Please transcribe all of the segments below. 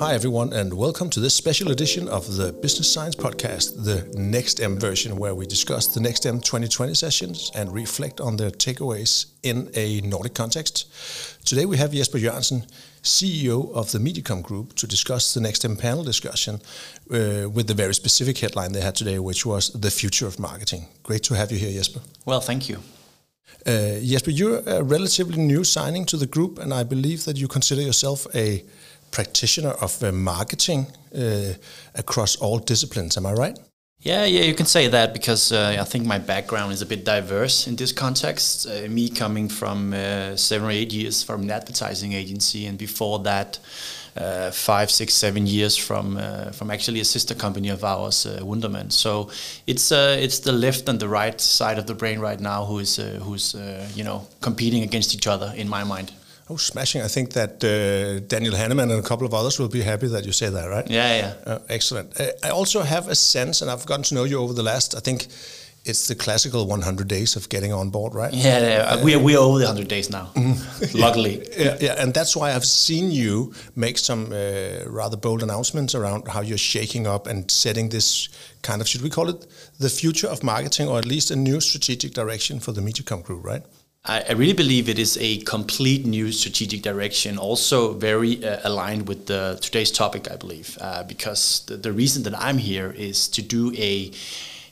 Hi, everyone, and welcome to this special edition of the Business Science Podcast, the Next M version, where we discuss the Next M 2020 sessions and reflect on their takeaways in a Nordic context. Today, we have Jesper Jørgensen, CEO of the Mediacom Group, to discuss the Next M panel discussion uh, with the very specific headline they had today, which was The Future of Marketing. Great to have you here, Jesper. Well, thank you. Uh, Jesper, you're a relatively new signing to the group, and I believe that you consider yourself a practitioner of uh, marketing uh, across all disciplines. Am I right? Yeah, yeah, you can say that because uh, I think my background is a bit diverse in this context. Uh, me coming from uh, seven or eight years from an advertising agency, and before that, uh, five, six, seven years from from actually a sister company of ours, Wunderman. So it's it's the left and the right side of the brain right now who is who's you know competing against each other in my mind. Oh, smashing! I think that uh, Daniel Kahneman and a couple of others will be happy that you say that, right? Yeah, yeah. Uh, excellent. Uh, I also have a sense, and I've gotten to know you over the last. I think it's the classical 100 days of getting on board, right? Yeah, yeah. we are we are over the 100 days now. Mm-hmm. Luckily. Yeah, yeah, and that's why I've seen you make some uh, rather bold announcements around how you're shaking up and setting this kind of should we call it the future of marketing, or at least a new strategic direction for the Mediacom Group, right? I, really believe it is a complete new strategic direction, also very uh, aligned with the, today's topic, I believe, uh, because the, the, reason that I'm here is to do a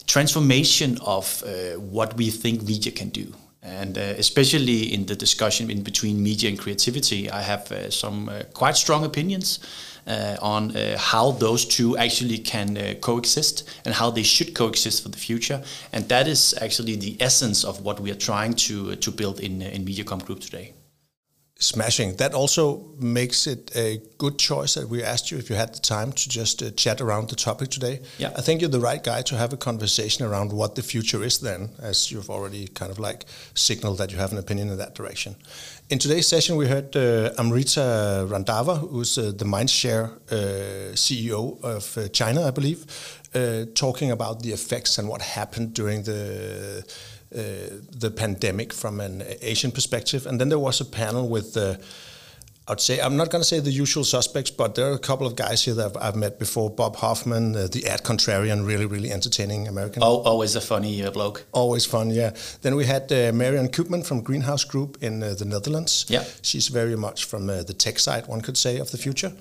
transformation of uh, what we think media can do. And uh, especially in the discussion in between media and creativity, I have uh, some uh, quite strong opinions uh, on uh, how those two actually can uh, coexist and how they should coexist for the future. And that is actually the essence of what we are trying to to build in in Mediacom Group today. Smashing. That also makes it a good choice that we asked you if you had the time to just uh, chat around the topic today. Yeah. I think you're the right guy to have a conversation around what the future is then, as you've already kind of like signaled that you have an opinion in that direction. In today's session, we heard uh, Amrita Randhawa, who's uh, the Mindshare uh, CEO of uh, China, I believe, uh, talking about the effects and what happened during the uh, the pandemic from an Asian perspective. And then there was a panel with uh, I'd say I'm not going to say the usual suspects, but there are a couple of guys here that I've, I've met before. Bob Hoffman, uh, the ad contrarian, really, really entertaining American. Oh, always a funny uh, bloke. Always fun, yeah. Then we had uh, Marion Koopman from Greenhouse Group in uh, the Netherlands. Yeah, she's very much from uh, the tech side, one could say, of the future.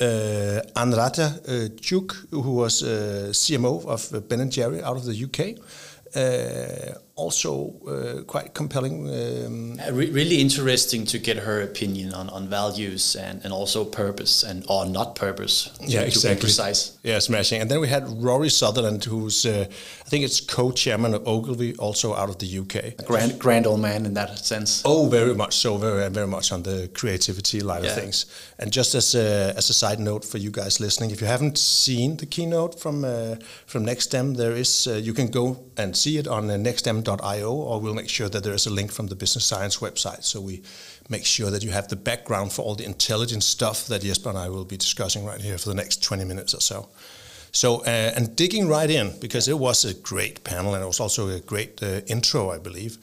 Uh, Anrata uh, Chuk, who was CMO of Ben and Jerry out of the UK. Uh, also uh, quite compelling. Um, Re really interesting to get her opinion on, on values and, and also purpose and or not purpose. To, yeah, exactly. Precise. Yeah, smashing. And then we had Rory Sutherland, who's uh, I think it's co-chairman of Ogilvy, also out of the UK. A grand grand old man in that sense. Oh, very much so. Very very much on the creativity line yeah. of things. And just as a, as a side note for you guys listening, if you haven't seen the keynote from uh, from NextM, there is uh, you can go and see it on uh, nextm.io, or we'll make sure that there is a link from the Business Science website. So we make sure that you have the background for all the intelligent stuff that Jesper and I will be discussing right here for the next 20 minutes or so. So, uh, and digging right in, because it was a great panel and it was also a great uh, intro, I believe.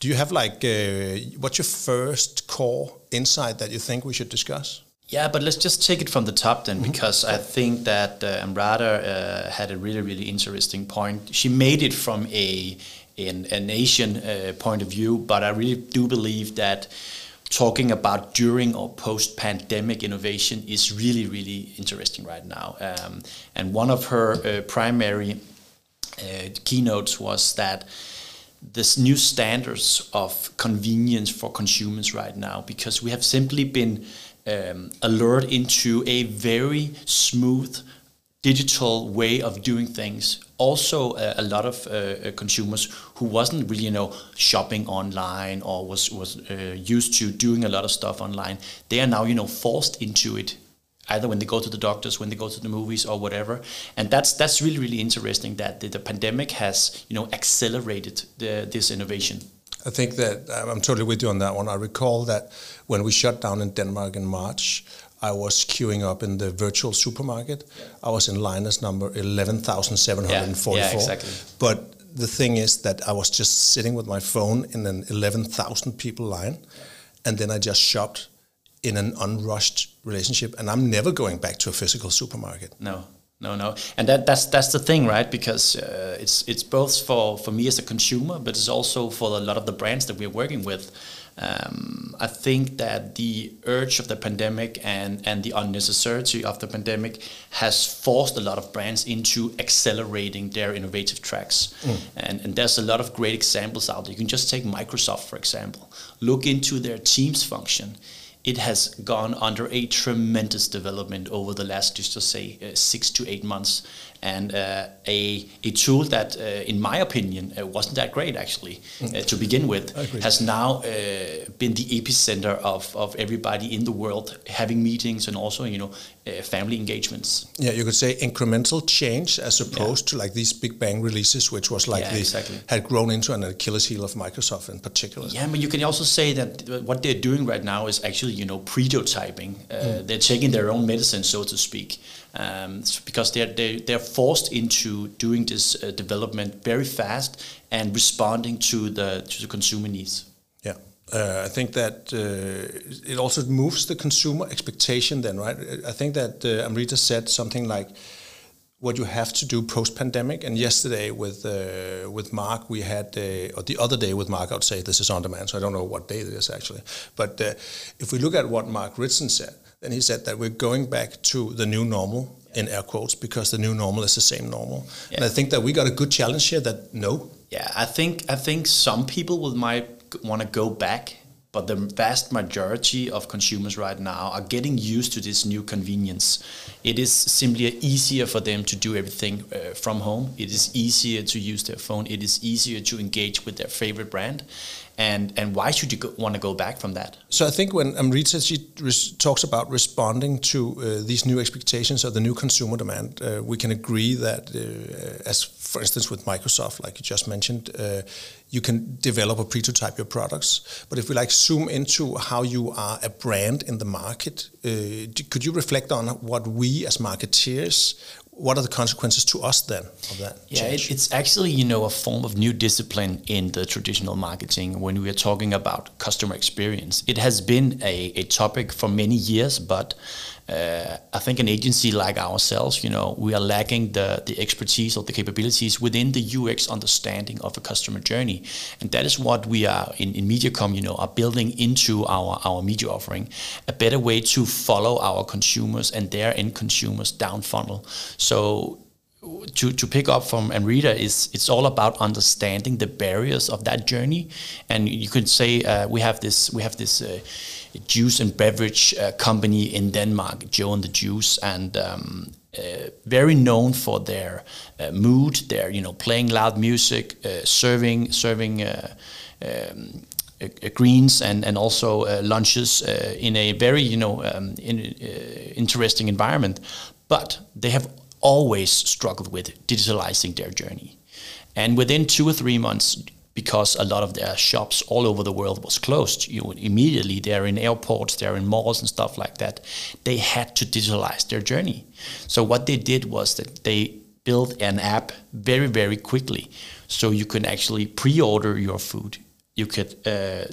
Do you have like, uh, what's your first core insight that you think we should discuss? Yeah, but let's just take it from the top then, mm-hmm. because I think that uh, Amrita uh, had a really, really interesting point. She made it from a an, an Asian uh, point of view, but I really do believe that talking about during or post-pandemic innovation is really, really interesting right now. Um, and one of her uh, primary uh, keynotes was that this new standards of convenience for consumers right now, because we have simply been um, alert into a very smooth digital way of doing things. Also, uh, a lot of uh, uh, consumers who wasn't really, you know, shopping online or was was uh, used to doing a lot of stuff online. They are now, you know, forced into it, either when they go to the doctors, when they go to the movies, or whatever. And that's that's really really interesting that the, the pandemic has, you know, accelerated the, this innovation. I think that I'm totally with you on that one. I recall that when we shut down in Denmark in March, I was queuing up in the virtual supermarket. Yeah. I was in line as number 11,744. Yeah, yeah, exactly. But the thing is that I was just sitting with my phone in an 11,000 people line, and then I just shopped in an unrushed relationship, and I'm never going back to a physical supermarket. No, no, no, and that that's that's the thing, right? Because uh, it's it's both for for me as a consumer, but it's also for a lot of the brands that we're working with. Um, I think that the urge of the pandemic and, and the unnecessity of the pandemic has forced a lot of brands into accelerating their innovative tracks. Mm. And, and there's a lot of great examples out there. You can just take Microsoft, for example. Look into their Teams function it has gone under a tremendous development over the last, just to say, uh, six to eight months and uh, a, a tool that, uh, in my opinion, uh, wasn't that great actually mm. to begin with, has now been the epicenter of, of everybody in the world having meetings and also you know family engagements. Yeah, you could say incremental change as opposed yeah. to like these big bang releases, which was like yeah, the, exactly. had grown into an Achilles heel of Microsoft in particular. Yeah, but you can also say that what they're doing right now is actually you know prototyping. Mm. They're taking their own medicine, so to speak um, because they're, they're, they're forced into doing this uh, development very fast and responding to the, to the consumer needs. Yeah. Uh, I think that uh, it also moves the consumer expectation then, right? I think that uh, Amrita said something like, what you have to do post-pandemic. And yesterday with uh, with Mark, we had, uh, or the other day with Mark, I would say this is on demand, so I don't know what day it is actually. But uh, if we look at what Mark Ritson said, then he said that we're going back to the new normal yeah. in air quotes because the new normal is the same normal. Yeah. And I think that we got a good challenge here that no. Yeah, I think I think some people will might want to go back, but the vast majority of consumers right now are getting used to this new convenience. It is simply easier for them to do everything uh, from home. It is easier to use their phone. It is easier to engage with their favorite brand and and why should you want to go back from that? So I think when Amrita she talks about responding to uh, these new expectations or the new consumer demand, uh, we can agree that uh, as for instance with Microsoft, like you just mentioned, uh, you can develop or prototype your products. But if we like zoom into how you are a brand in the market, uh, could you reflect on what we as marketeers what are the consequences to us then of that? Yeah, it, it's actually you know a form of new discipline in the traditional marketing when we are talking about customer experience. It has been a, a topic for many years, but uh, I think an agency like ourselves, you know, we are lacking the, the expertise or the capabilities within the UX understanding of a customer journey. And that is what we are in, in MediaCom, you know, are building into our, our media offering, a better way to follow our consumers and their end consumers down funnel. So to, to pick up from Amrita is it's all about understanding the barriers of that journey, and you could say uh, we have this we have this uh, juice and beverage uh, company in Denmark, Joe and the Juice, and um, uh, very known for their uh, mood, their you know playing loud music, uh, serving serving. Um, greens and and also lunches in a very you know um, in, interesting environment, but they have always struggled with digitalizing their journey. And within two or three months, because a lot of their shops all over the world was closed, you immediately they're in airports, they're in malls and stuff like that. They had to digitalize their journey. So what they did was that they built an app very, very quickly, so you can actually pre-order your food. You could uh,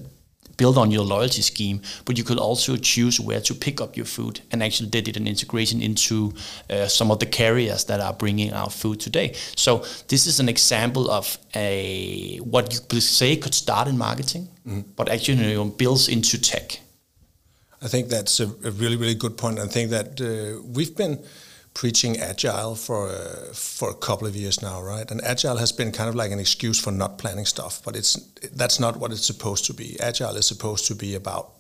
build on your loyalty scheme, but you could also choose where to pick up your food. And actually, they did an integration into uh, some of the carriers that are bringing our food today. So this is an example of a what you could say could start in marketing, mm. but actually you know, builds into tech. I think that's a, a, really, really good point. I think that uh, we've been preaching agile for uh, for a couple of years now, right? And agile has been kind of like an excuse for not planning stuff, but it's that's not what it's supposed to be. Agile is supposed to be about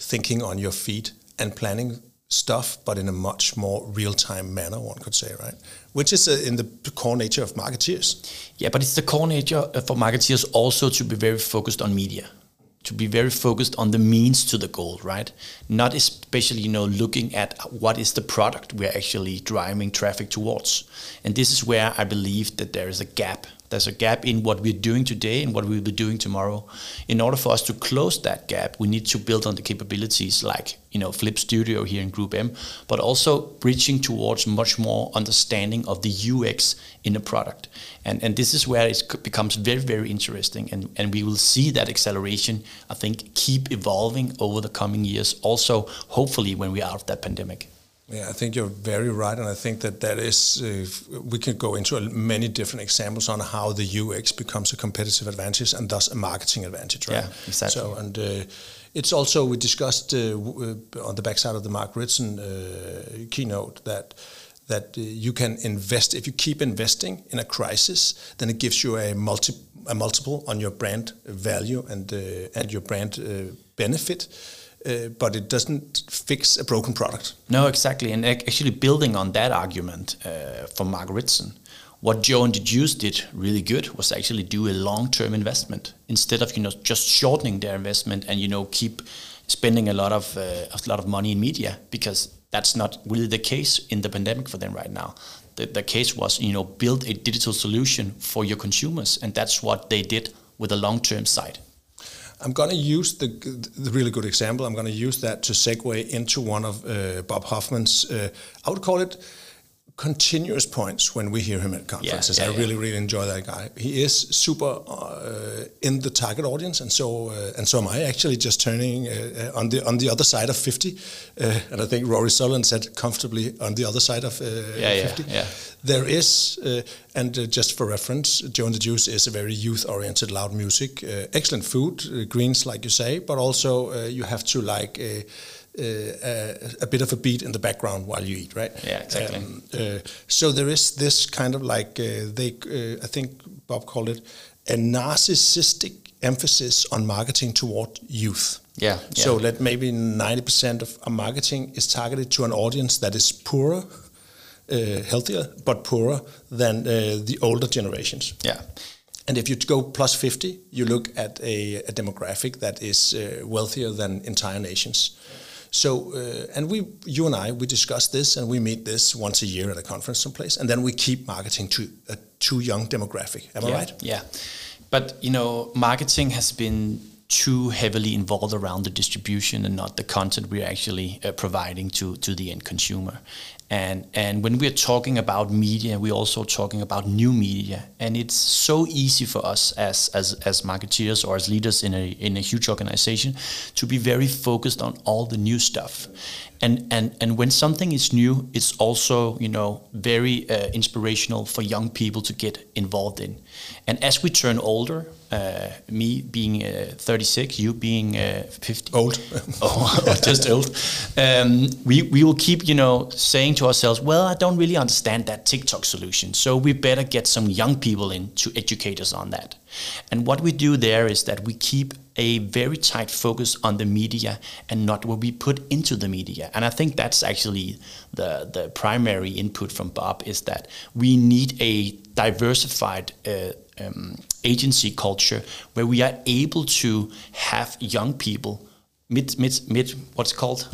thinking on your feet and planning stuff, but in a much more real-time manner, one could say, right? Which is uh, in the core nature of marketeers. Yeah, but it's the core nature uh, for marketeers also to be very focused on media to be very focused on the means to the goal, right? Not especially, you know, looking at what is the product we're actually driving traffic towards. And this is where I believe that there is a gap There's a gap in what we're doing today and what we'll be doing tomorrow. In order for us to close that gap, we need to build on the capabilities like you know Flip Studio here in Group M, but also bridging towards much more understanding of the UX in a product. And and this is where it becomes very very interesting, and and we will see that acceleration. I think keep evolving over the coming years. Also, hopefully, when we are out of that pandemic. Yeah, I think you're very right, and I think that that is uh, we can go into many different examples on how the UX becomes a competitive advantage and thus a marketing advantage, right? Yeah, exactly. So and uh, it's also we discussed uh, uh on the backside of the Mark Ritson uh, keynote that that uh, you can invest if you keep investing in a crisis, then it gives you a multi a multiple on your brand value and and your brand benefit uh, but it doesn't fix a broken product. No, exactly. And actually, building on that argument uh, from Mark Ritson, what Joe and the Juice did really good was actually do a long-term investment instead of you know just shortening their investment and you know keep spending a lot of uh, a lot of money in media because that's not really the case in the pandemic for them right now. The, the case was you know build a digital solution for your consumers, and that's what they did with a long-term side. I'm going to use the, the, really good example. I'm going to use that to segue into one of uh, Bob Hoffman's. Uh, I would call it continuous points when we hear him at conferences. Yeah, yeah, I really, really enjoy that guy. He is super uh, in the target audience, and so uh, and so am I. Actually, just turning uh, on the on the other side of fifty, uh, and I think Rory Sutherland said comfortably on the other side of uh, yeah, fifty. Yeah, There is, uh, and just for reference, Joe and the Juice is a very youth-oriented, loud music, excellent food, greens like you say, but also you have to like uh, a, bit of a beat in the background while you eat, right? Yeah, exactly. Um, uh, so there is this kind of like uh, they, I think Bob called it a narcissistic emphasis on marketing toward youth. Yeah. So yeah. that maybe 90% of our marketing is targeted to an audience that is poorer, uh, healthier, but poorer than uh, the older generations. Yeah. And if you go plus 50, you look at a, a demographic that is uh, wealthier than entire nations. So, uh, and we, you and I, we discuss this and we meet this once a year at a conference someplace, and then we keep marketing to a too young demographic. Am yeah, I right? Yeah. But, you know, marketing has been too heavily involved around the distribution and not the content we're actually uh, providing to, to the end consumer. And, and when we're talking about media, we're also talking about new media. And it's so easy for us as, as, as marketeers or as leaders in a, in a huge organization to be very focused on all the new stuff. And, and, and when something is new, it's also, you know, very uh, inspirational for young people to get involved in. And as we turn older, uh, me being uh, 36, you being uh, 50. Old. oh, just old. Um, we, we will keep, you know, saying to ourselves, well, I don't really understand that TikTok solution. So we better get some young people in to educate us on that. And what we do there is that we keep a very tight focus on the media and not what we put into the media. And I think that's actually the, the primary input from Bob is that we need a diversified uh, um, agency culture where we are able to have young people mid mid mid what's called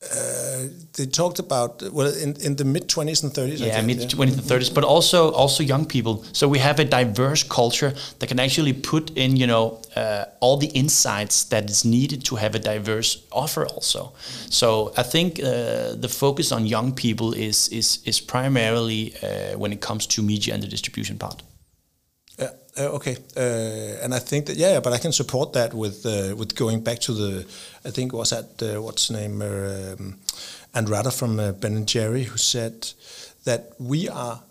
uh, they talked about well in, in the mid 20s and 30s yeah mid 20s and 30s but also also young people. So we have a diverse culture that can actually put in you know uh, all the insights that is needed to have a diverse offer also. So i think uh, the focus on young people is is is primarily uh, when it comes to media and the distribution part yeah. Uh, okay. Uh, and I think that yeah, but I can support that with uh, with going back to the I think was that uh, what's name um, Andrada from uh, Ben and Jerry who said that we are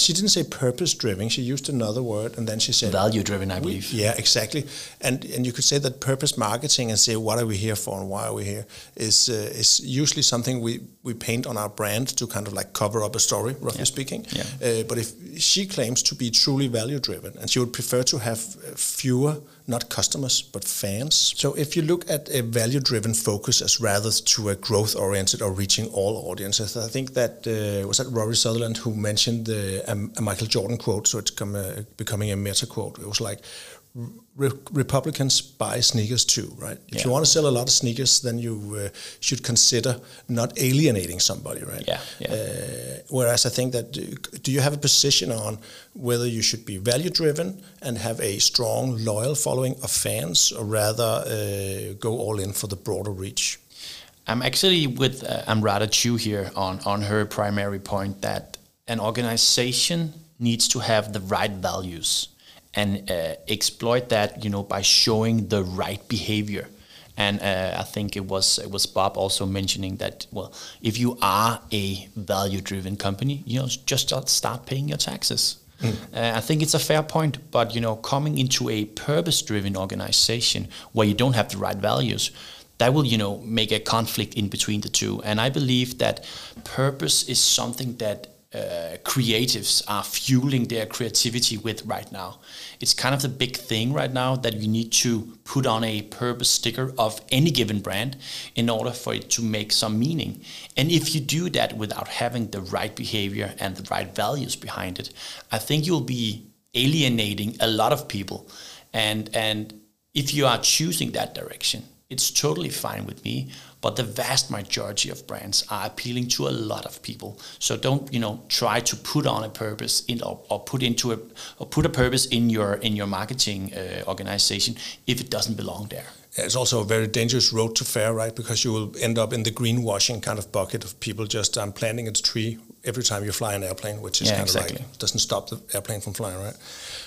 she didn't say purpose driven. She used another word, and then she said value driven. I believe. yeah, exactly. And and you could say that purpose marketing and say what are we here for and why are we here is uh, is usually something we we paint on our brand to kind of like cover up a story, roughly yeah. speaking. Yeah. Uh, but if she claims to be truly value driven, and she would prefer to have fewer not customers but fans. So if you look at a value driven focus as rather to a growth oriented or reaching all audiences, I think that uh, was that Rory Sutherland who mentioned the um, Michael Jordan quote. So it's come, uh, becoming a meta quote. It was like. Re Republicans buy sneakers too, right? If yeah. you want to sell a lot of sneakers, then you uh, should consider not alienating somebody, right? Yeah. yeah. Uh, whereas I think that do you have a position on whether you should be value driven and have a strong loyal following of fans, or rather uh, go all in for the broader reach? I'm actually with uh, Amrata Chu here on on her primary point that an organization needs to have the right values and uh, exploit that you know by showing the right behavior. And uh, I think it was it was Bob also mentioning that well if you are a value driven company you know just start paying your taxes. Mm. uh, I think it's a fair point but you know coming into a purpose driven organization where you don't have the right values that will you know make a conflict in between the two. And I believe that purpose is something that uh, creatives are fueling their creativity with right now. It's kind of the big thing right now that you need to put on a purpose sticker of any given brand in order for it to make some meaning. And if you do that without having the right behavior and the right values behind it, I think you'll be alienating a lot of people. And and if you are choosing that direction, it's totally fine with me but the vast majority of brands are appealing to a lot of people. So don't you know try to put on a purpose in or, or put into a or put a purpose in your in your marketing uh, organization if it doesn't belong there. It's also a very dangerous road to fare, right? Because you will end up in the greenwashing kind of bucket of people just um, planting a tree every time you fly an airplane, which is yeah, kind exactly. of like doesn't stop the airplane from flying, right?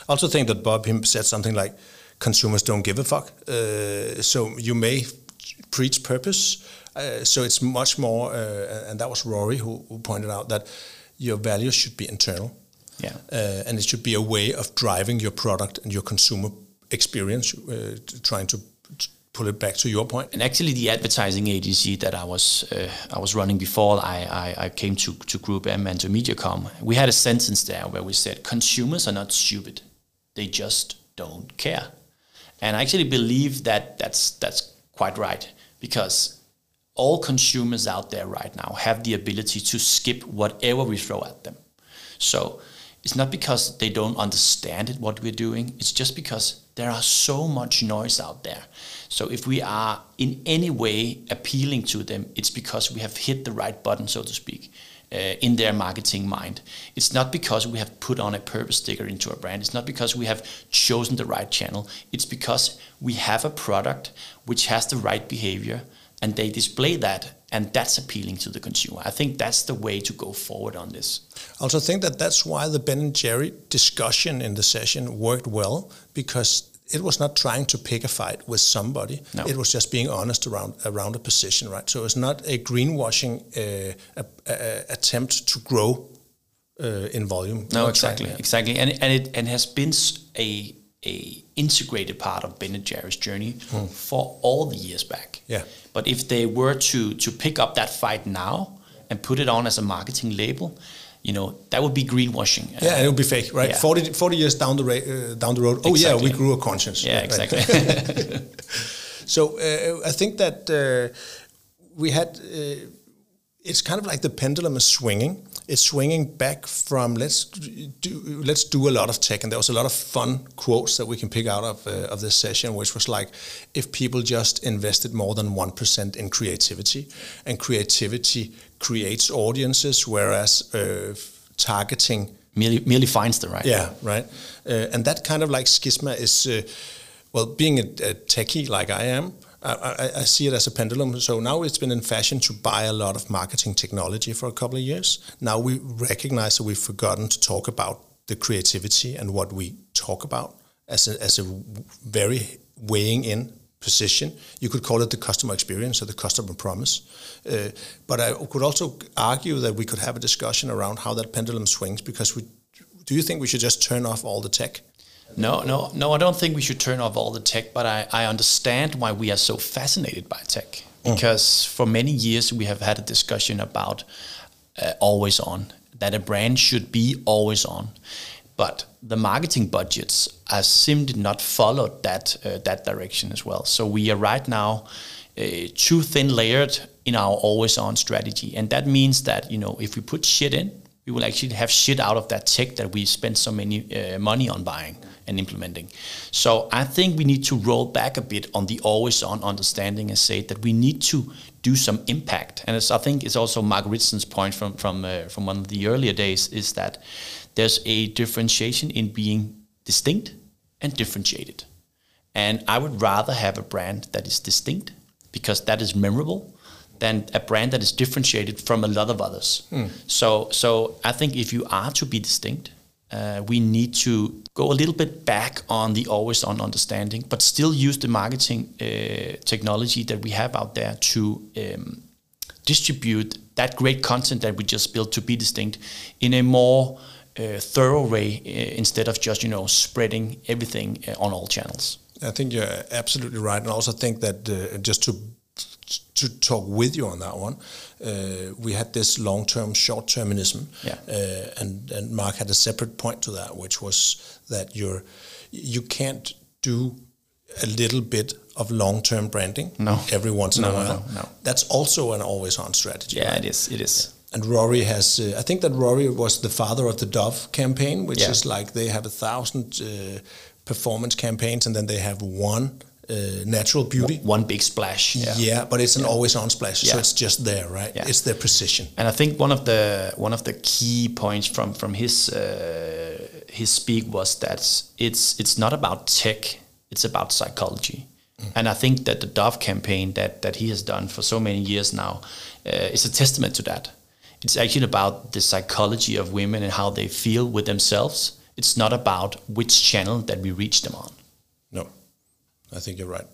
I also think that Bob him said something like consumers don't give a fuck. Uh, so you may preach purpose. Uh, so it's much more, uh, and that was Rory who, who, pointed out that your values should be internal. Yeah. Uh, and it should be a way of driving your product and your consumer experience, uh, trying to pull it back to your point. And actually, the advertising agency that I was uh, I was running before I, I, I, came to, to Group M and to MediaCom, we had a sentence there where we said consumers are not stupid; they just don't care. And I actually believe that that's that's quite right because all consumers out there right now have the ability to skip whatever we throw at them. So it's not because they don't understand it, what we're doing. It's just because there are so much noise out there. So if we are in any way appealing to them, it's because we have hit the right button, so to speak. Uh, in their marketing mind. It's not because we have put on a purpose sticker into a brand. It's not because we have chosen the right channel. It's because we have a product which has the right behavior and they display that and that's appealing to the consumer. I think that's the way to go forward on this. I also think that that's why the Ben and Jerry discussion in the session worked well because it was not trying to pick a fight with somebody. No. It was just being honest around around a position, right? So it's not a greenwashing uh, a, a attempt to grow uh, in volume. No, exactly, trying, yeah. exactly, and and it and has been a a integrated part of Ben and Jerry's journey hmm. for all the years back. Yeah. But if they were to to pick up that fight now and put it on as a marketing label, you know that would be greenwashing. Yeah, and it would be fake, right? Yeah. 40, 40 years down the ra- uh, down the road. Oh exactly. yeah, we grew a conscience. Yeah, exactly. so uh, I think that uh, we had. Uh, it's kind of like the pendulum is swinging. It's swinging back from let's do let's do a lot of tech, and there was a lot of fun quotes that we can pick out of uh, of this session, which was like, if people just invested more than one percent in creativity, and creativity creates audiences, whereas uh, targeting merely, merely finds the right. Yeah, right. Uh, and that kind of like schisma is, uh, well, being a, a, techie like I am, I, I, see it as a pendulum. So now it's been in fashion to buy a lot of marketing technology for a couple of years. Now we recognize that we've forgotten to talk about the creativity and what we talk about as a, as a very weighing in position. You could call it the customer experience or the customer promise. Uh, but I could also argue that we could have a discussion around how that pendulum swings because we, do you think we should just turn off all the tech? No, no, no, I don't think we should turn off all the tech, but I, I understand why we are so fascinated by tech. Mm. Because mm. for many years we have had a discussion about uh, always on, that a brand should be always on. But the marketing budgets are simply not followed that uh, that direction as well. So we are right now uh, too thin layered in our always on strategy, and that means that you know if we put shit in, We will actually have shit out of that tech that we spent so many uh, money on buying and implementing. So I think we need to roll back a bit on the always on understanding and say that we need to do some impact. And I think it's also Mark Ritson's point from from uh, from one of the earlier days is that there's a differentiation in being distinct and differentiated. And I would rather have a brand that is distinct because that is memorable than a brand that is differentiated from a lot of others. Mm. So, so I think if you are to be distinct, uh, we need to go a little bit back on the always on understanding, but still use the marketing uh, technology that we have out there to um, distribute that great content that we just built to be distinct in a more uh, thorough way uh, instead of just you know spreading everything uh, on all channels. I think you're absolutely right, and I also think that uh, just to to talk with you on that one. Uh, we had this long-term, short-termism, yeah. uh, and and Mark had a separate point to that, which was that you're you can't do a little bit of long-term branding no. every once in no, a while. No, no, That's also an always-on strategy. Yeah, right? it is. It is. And Rory has, uh, I think that Rory was the father of the Dove campaign, which yeah. is like they have a thousand uh, performance campaigns and then they have one uh, natural beauty. One big splash. Yeah, yeah but it's an yeah. always on splash, yeah. so it's just there, right? It's their precision. And I think one of the one of the key points from from his uh, his speak was that it's it's not about tech, it's about psychology. Mm. And I think that the Dove campaign that that he has done for so many years now uh, is a testament to that. It's actually about the psychology of women and how they feel with themselves. It's not about which channel that we reach them on. No. I think you're right.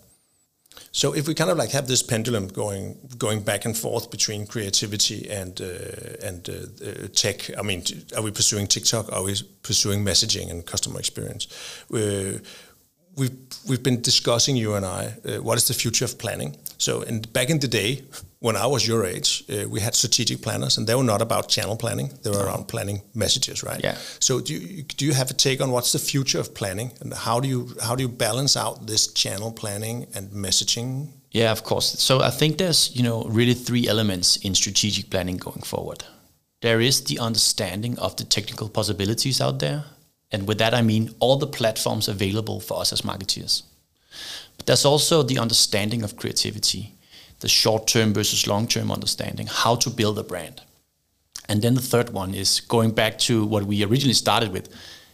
So if we kind of like have this pendulum going going back and forth between creativity and uh, and uh, uh, tech, I mean, are we pursuing TikTok? Are we pursuing messaging and customer experience? We've we've been discussing you and I uh, what is the future of planning. So in back in the day when I was your age, uh, we had strategic planners, and they were not about channel planning; they were around planning messages, right? Yeah. So do you, do you have a take on what's the future of planning, and how do you how do you balance out this channel planning and messaging? Yeah, of course. So I think there's you know really three elements in strategic planning going forward. There is the understanding of the technical possibilities out there, and with that I mean all the platforms available for us as marketeers. But there's also the understanding of creativity the short term versus long term understanding, how to build a brand. And then the third one is going back to what we originally started with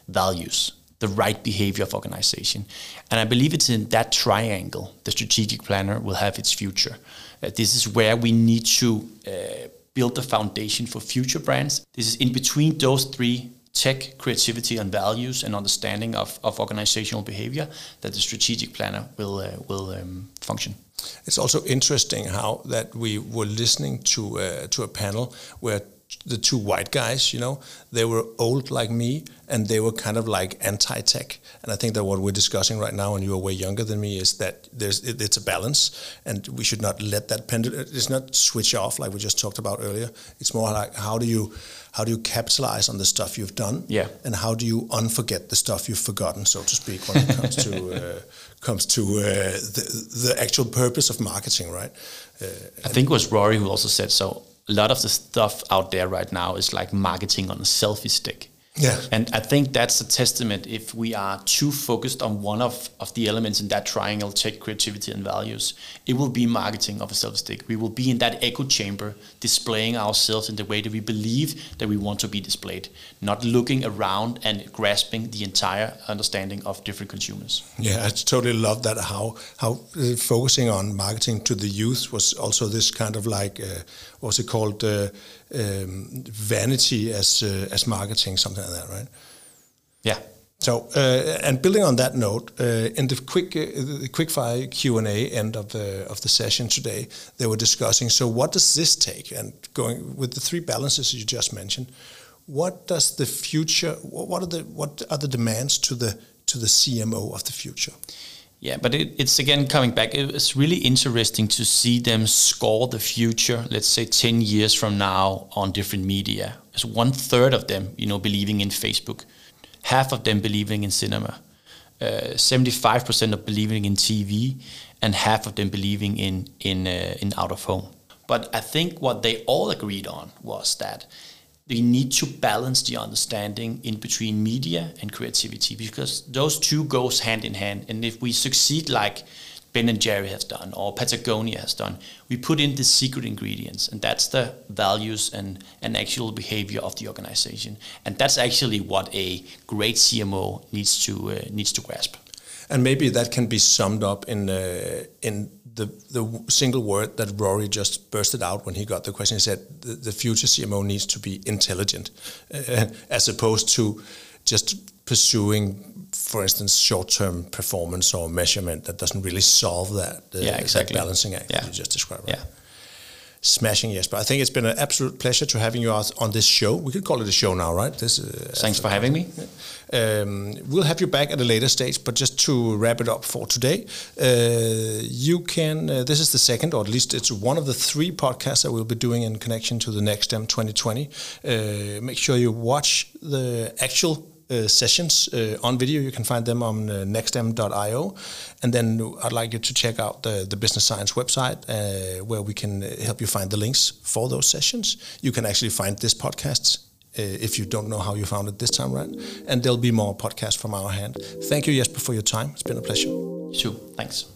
values, the right behavior of organization. And I believe it's in that triangle the strategic planner will have its future. Uh, this is where we need to uh, build the foundation for future brands. This is in between those three tech, creativity, and values and understanding of, of organizational behavior that the strategic planner will, uh, will um, function. It's also interesting how that we were listening to uh, to a panel where the two white guys, you know, they were old like me, and they were kind of like anti-tech. And I think that what we're discussing right now, and you are way younger than me, is that there's it, it's a balance, and we should not let that pendulum. It's not switch off like we just talked about earlier. It's more like how do you how do you capitalize on the stuff you've done, yeah, and how do you unforget the stuff you've forgotten, so to speak, when it comes to uh, comes to uh, the the actual purpose of marketing, right? Uh, I think it was Rory who also said so a lot of the stuff out there right now is like marketing on a selfie stick. Yeah. And I think that's a testament if we are too focused on one of, of the elements in that triangle, tech, creativity, and values, it will be marketing of a self stick. We will be in that echo chamber, displaying ourselves in the way that we believe that we want to be displayed, not looking around and grasping the entire understanding of different consumers. Yeah, I totally love that. How how uh, focusing on marketing to the youth was also this kind of like uh, what's it called uh, um, vanity as uh, as marketing, something like that, right? Yeah. So, uh, and building on that note, uh, in the quick uh, the quickfire Q and A end of the of the session today, they were discussing. So, what does this take? And going with the three balances you just mentioned, what does the future? What are the what are the demands to the to the CMO of the future? Yeah, but it, it's again coming back. It's really interesting to see them score the future. Let's say ten years from now on different media. There's one third of them, you know, believing in Facebook, half of them believing in cinema, uh, seventy-five uh, percent of believing in TV, and half of them believing in in uh, in out of home. But I think what they all agreed on was that we need to balance the understanding in between media and creativity because those two goes hand in hand. And if we succeed like Ben and Jerry has done or Patagonia has done, we put in the secret ingredients, and that's the values and, and actual behavior of the organization. And that's actually what a great CMO needs to uh, needs to grasp. And maybe that can be summed up in uh, in the the single word that Rory just bursted out when he got the question. He said the, the future CMO needs to be intelligent, uh, as opposed to just pursuing, for instance, short-term performance or measurement that doesn't really solve that. Uh, yeah, exactly. That balancing act yeah. you just described. Right? Yeah smashing Jesper. I think it's been an absolute pleasure to having you on this show. We could call it a show now, right? This, uh, Thanks for having me. Um, we'll have you back at a later stage, but just to wrap it up for today, uh, you can. Uh, this is the second, or at least it's one of the three podcasts that we'll be doing in connection to the NextM 2020. Uh, make sure you watch the actual uh, sessions uh, on video. You can find them on uh, nextm.io. And then I'd like you to check out the, the Business Science website uh, where we can help you find the links for those sessions. You can actually find this podcast Uh, if you don't know how you found it this time around. And there'll be more podcasts from our hand. Thank you, Jesper, for your time. It's been a pleasure. You too. Thanks.